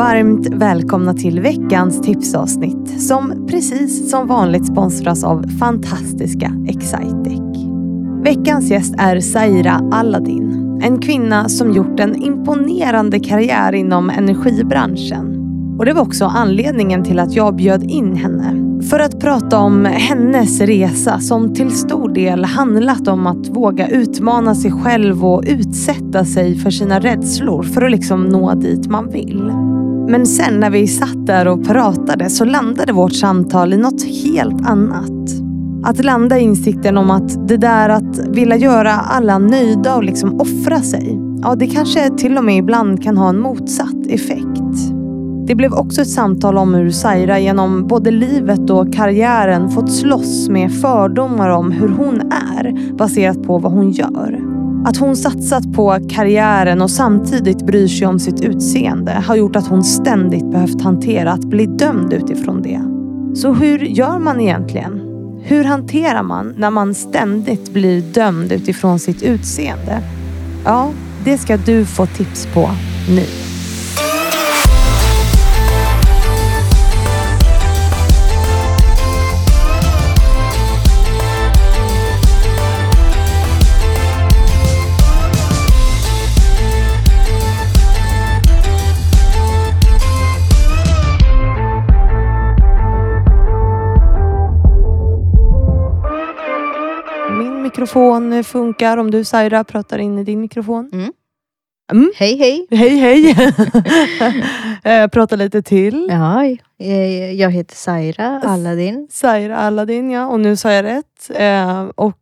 Varmt välkomna till veckans tipsavsnitt som precis som vanligt sponsras av fantastiska Excitec. Veckans gäst är Zaira Aladdin. En kvinna som gjort en imponerande karriär inom energibranschen. Och Det var också anledningen till att jag bjöd in henne för att prata om hennes resa som till stor del handlat om att våga utmana sig själv och utsätta sig för sina rädslor för att liksom nå dit man vill. Men sen när vi satt där och pratade så landade vårt samtal i något helt annat. Att landa i insikten om att det där att vilja göra alla nöjda och liksom offra sig, ja det kanske till och med ibland kan ha en motsatt effekt. Det blev också ett samtal om hur Saira genom både livet och karriären fått slåss med fördomar om hur hon är baserat på vad hon gör. Att hon satsat på karriären och samtidigt bryr sig om sitt utseende har gjort att hon ständigt behövt hantera att bli dömd utifrån det. Så hur gör man egentligen? Hur hanterar man när man ständigt blir dömd utifrån sitt utseende? Ja, det ska du få tips på nu. Mikrofon funkar om du Saira pratar in i din mikrofon. Mm. Mm. Hej hej! Hej hej! Eh, Prata lite till. Ja, eh, jag heter Saira Aladdin. Saira Aladdin ja, och nu sa jag rätt. Eh, och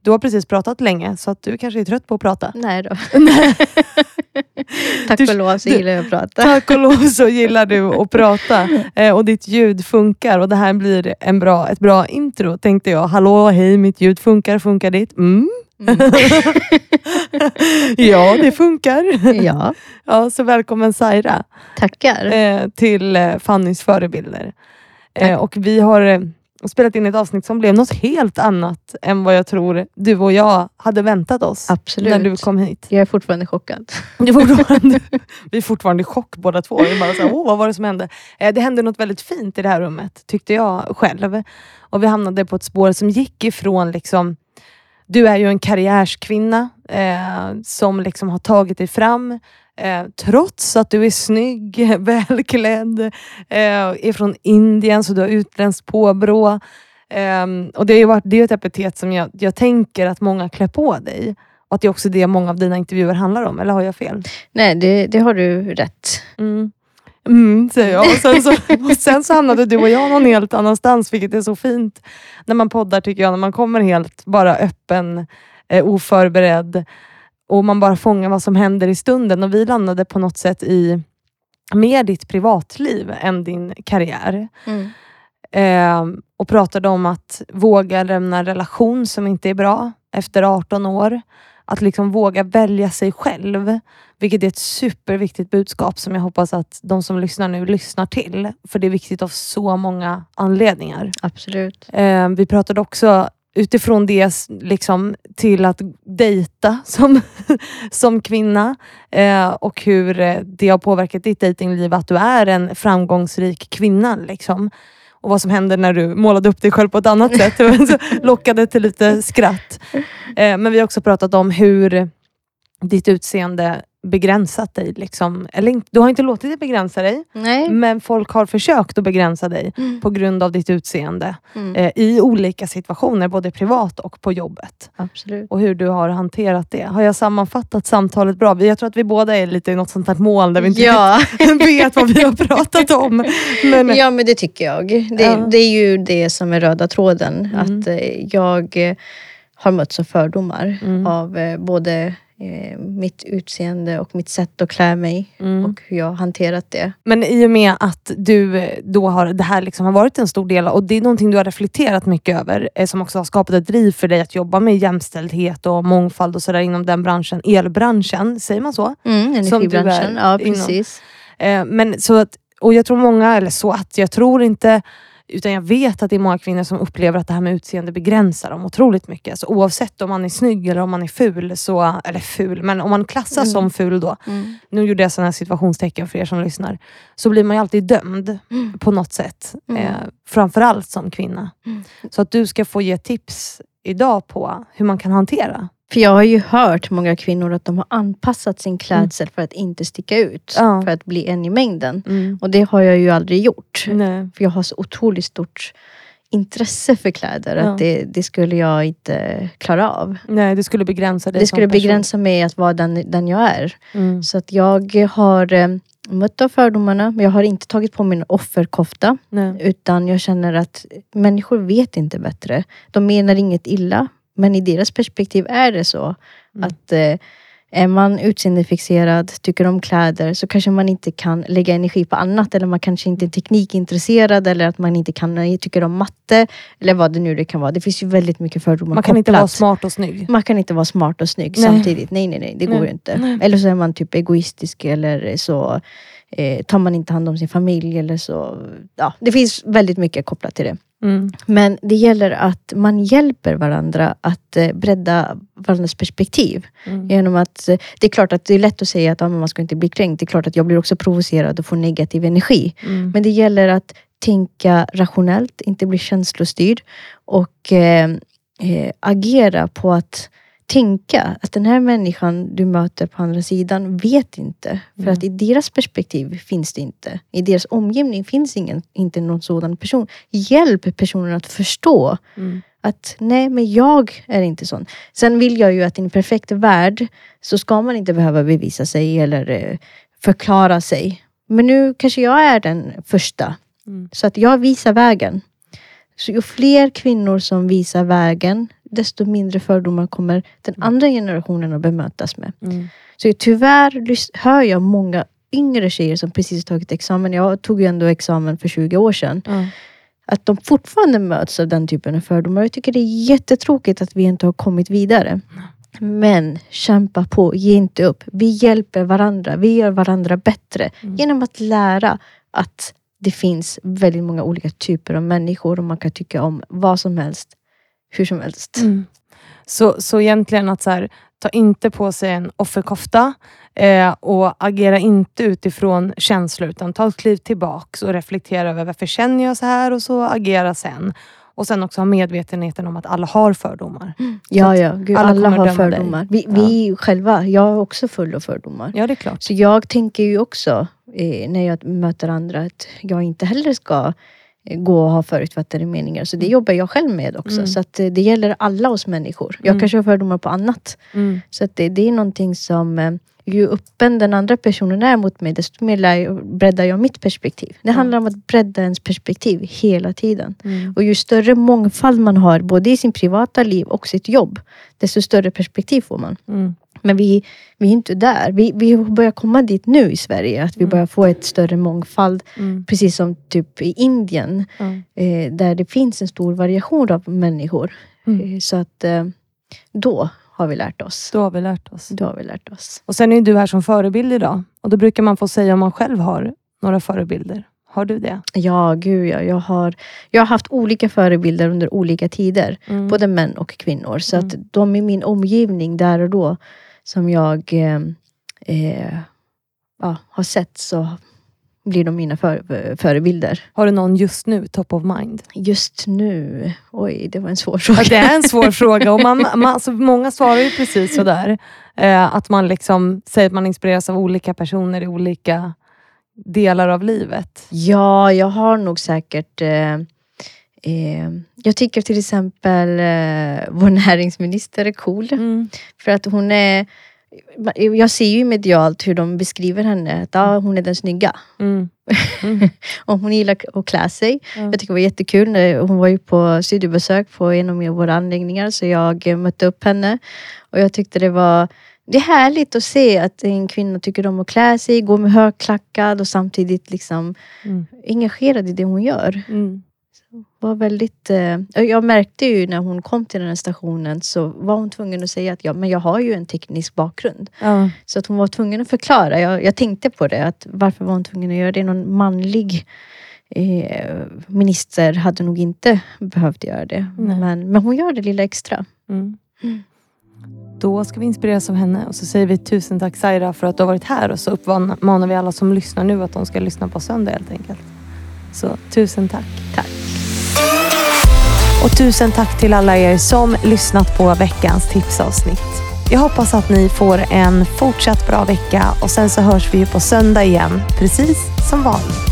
du har precis pratat länge så att du kanske är trött på att prata. Nej då. Tack och lov så gillar jag att prata. Tack och lov så gillar du att prata eh, och ditt ljud funkar och det här blir en bra, ett bra intro tänkte jag. Hallå, hej, mitt ljud funkar, funkar ditt? Mm. Mm. ja, det funkar. Ja, Ja, så välkommen Saira tackar. eh, till eh, Fannys förebilder. Eh, och vi har eh, spelat in ett avsnitt som blev något helt annat än vad jag tror du och jag hade väntat oss Absolut. när du kom hit. Jag är fortfarande chockad. Är fortfarande, vi är fortfarande i chock båda två. Vi bara så här, Åh, vad var det som hände? Eh, det hände något väldigt fint i det här rummet, tyckte jag själv. Och vi hamnade på ett spår som gick ifrån liksom, du är ju en karriärskvinna eh, som liksom har tagit dig fram. Eh, trots att du är snygg, välklädd, eh, är från Indien så du har utländskt påbrå. Eh, och det är ju varit, det är ett epitet som jag, jag tänker att många klär på dig. Och att det är också det många av dina intervjuer handlar om, eller har jag fel? Nej, det, det har du rätt. Mm. Mm, säger jag. Och sen, så, och sen så hamnade du och jag någon helt annanstans, vilket är så fint när man poddar tycker jag. När man kommer helt bara öppen, eh, oförberedd och man bara fångar vad som händer i stunden. Och vi landade på något sätt i mer ditt privatliv än din karriär. Mm. Eh, och pratade om att våga lämna en relation som inte är bra efter 18 år. Att liksom våga välja sig själv. Vilket är ett superviktigt budskap som jag hoppas att de som lyssnar nu lyssnar till. För det är viktigt av så många anledningar. Absolut. Eh, vi pratade också utifrån det liksom, till att dejta som, som kvinna eh, och hur eh, det har påverkat ditt dejtingliv att du är en framgångsrik kvinna. Liksom. Och vad som hände när du målade upp dig själv på ett annat sätt. Lockade till lite skratt. Eh, men vi har också pratat om hur ditt utseende begränsat dig. Liksom. Eller, du har inte låtit det begränsa dig, Nej. men folk har försökt att begränsa dig Mm. på grund av ditt utseende Mm. eh, i olika situationer, både privat och på jobbet. Absolut. Och hur du har hanterat det. Har jag sammanfattat samtalet bra? Jag tror att vi båda är lite i något sånt här mål där vi inte Ja. vet vad vi har pratat om. Men, ja, men det tycker jag. Det, Ja. det är ju det som är röda tråden. Mm. Att eh, jag eh, har mötts av fördomar Mm. av eh, både eh, mitt utseende och mitt sätt att klä mig Mm. och hur jag har hanterat det. Men i och med att du eh, då har, det här liksom har varit en stor del och det är någonting du har reflekterat mycket över eh, som också har skapat ett driv för dig att jobba med jämställdhet och mångfald och sådär inom den branschen, elbranschen, säger man så? Mm, energibranschen. Ja, inom. precis. Eh, men så att, och jag tror många, eller så att, jag tror inte Utan jag vet att det är många kvinnor som upplever att det här med utseende begränsar dem otroligt mycket. Så oavsett om man är snygg eller om man är ful, så, eller ful, men om man klassas Mm. som ful då, Mm. nu gjorde jag sådana situationstecken för er som lyssnar, så blir man ju alltid dömd Mm. på något sätt. Mm. Eh, framförallt som kvinna. Mm. Så att du ska få ge tips idag på hur man kan hantera. För jag har ju hört många kvinnor att de har anpassat sin klädsel för att inte sticka ut. Ja. För att bli en i mängden. Mm. Och det har jag ju aldrig gjort. Nej. För jag har så otroligt stort intresse för kläder. Ja. Att det, det skulle jag inte klara av. Nej, det skulle begränsa dig Det skulle person. begränsa mig att vara den, den jag är. Mm. Så att jag har eh, mött av fördomarna. Men jag har inte tagit på mig en offerkofta. Nej. Utan jag känner att människor vet inte bättre. De menar inget illa. Men i deras perspektiv är det så. Mm. Att eh, är man utseendefixerad, tycker om kläder, så kanske man inte kan lägga energi på annat. Eller man kanske inte är teknikintresserad. Eller att man inte kan, eh, tycker om matte. Eller vad det nu det kan vara. Det finns ju väldigt mycket fördomar Man kan inte kopplat. vara smart och snygg. Man kan inte vara smart och snygg Nej. samtidigt. Nej, nej, nej. Det går Nej. inte. Nej. Eller så är man typ egoistisk eller så eh, tar man inte hand om sin familj. Eller så, ja, det finns väldigt mycket kopplat till det. Mm. Men det gäller att man hjälper varandra att eh, bredda varandras perspektiv. Mm. Genom att, eh, det är klart att det är lätt att säga att men man ska inte bli kränkt. Det är klart att jag blir också provocerad och får negativ energi. Mm. Men det gäller att tänka rationellt, inte bli känslostyrd. Och eh, eh, agera på att tänka att den här människan du möter på andra sidan vet inte. För Mm. att i deras perspektiv finns det inte. I deras omgivning finns ingen, inte någon sådan person. Hjälp personen att förstå Mm. att nej, men jag är inte sån. Sen vill jag ju att i en perfekt värld så ska man inte behöva bevisa sig eller eh, förklara sig. Men nu kanske jag är den första. Mm. Så att jag visar vägen. Så ju fler kvinnor som visar vägen, desto mindre fördomar kommer den andra generationen att bemötas med. Mm. Så tyvärr hör jag många yngre tjejer som precis tagit examen. Jag tog ju ändå examen för 20 år sedan. Ja. Att de fortfarande möts av den typen av fördomar. Jag tycker det är jättetråkigt att vi inte har kommit vidare. Men kämpa på, ge inte upp. Vi hjälper varandra, vi gör varandra bättre. Mm. Genom att lära att det finns väldigt många olika typer av människor och man kan tycka om vad som helst, hur som helst. Mm. Så, så egentligen att så här, ta inte på sig en offerkofta eh, och agera inte utifrån känslor, utan ta ett kliv tillbaks och reflektera över varför känner jag så här och så agera sen. Och sen också ha medvetenheten om att alla har fördomar. Ja, ja. Gud, alla alla, har döma dig. fördomar. Vi, vi själva, jag är också full av fördomar. Ja, det är klart. Så jag tänker ju också eh, när jag möter andra att jag inte heller ska eh, gå och ha förutfattade meningar. Så det jobbar jag själv med också. Mm. Så att eh, det gäller alla oss människor. Jag Mm. kanske har fördomar på annat. Mm. Så att det, det är någonting som eh, ju öppen den andra personen är mot mig, desto mer lär jag, breddar jag mitt perspektiv. Det handlar om att bredda ens perspektiv hela tiden. Mm. Och ju större mångfald man har, både i sin privata liv och sitt jobb, desto större perspektiv får man. Mm. Men vi, vi är inte där. Vi, vi börjar komma dit nu i Sverige, att vi Mm. börjar få ett större mångfald. Mm. Precis som typ i Indien, eh, där det finns en stor variation av människor. Mm. Eh, så att eh, då har vi lärt oss. Då har vi lärt oss. Då har vi lärt oss. Och Sen är du här som förebild idag. Och Då brukar man få säga om man själv har några förebilder. Har du det? Ja, gud ja. Jag har, jag har haft olika förebilder under olika tider. Mm. Både män och kvinnor. Så Mm. att de i min omgivning där och då som jag eh, eh, ja, har sett så blir de mina för, förebilder. Har du någon just nu, top of mind? Just nu, oj det var en svår fråga. Ja, det är en svår fråga och man, man, alltså, många svarar ju precis sådär. Eh, att man liksom säger att man inspireras av olika personer i olika delar av livet. Ja, jag har nog säkert eh, eh, jag tycker till exempel eh, vår näringsminister är cool. Mm. För att hon är jag ser ju medialt hur de beskriver henne. Att ja, hon är den snygga. Mm. Mm. Och hon gillar att klä sig. Ja. Jag tycker det var jättekul. när Hon var ju på studiebesök på en av våra anläggningar. Så jag eh, mötte upp henne. Och jag tyckte det var det är härligt att se att en kvinna tycker om att klä sig, gå med högklackad och samtidigt liksom Mm. engagerad i det hon gör. Mm. Var väldigt, eh, jag märkte ju när hon kom till den här stationen så var hon tvungen att säga att ja, men jag har ju en teknisk bakgrund. Ja. Så att hon var tvungen att förklara. Jag, jag tänkte på det. Att varför var hon tvungen att göra det? Någon manlig eh, minister hade nog inte behövt göra det. Men, men hon gör det lilla extra. Mm. Då ska vi inspireras av henne och så säger vi tusen tack Saira för att du har varit här och så uppmanar vi alla som lyssnar nu att de ska lyssna på söndag helt enkelt. Så tusen tack. Tack. Och tusen tack till alla er som lyssnat på veckans tipsavsnitt. Jag hoppas att ni får en fortsatt bra vecka och sen så hörs vi ju på söndag igen, precis som vanligt.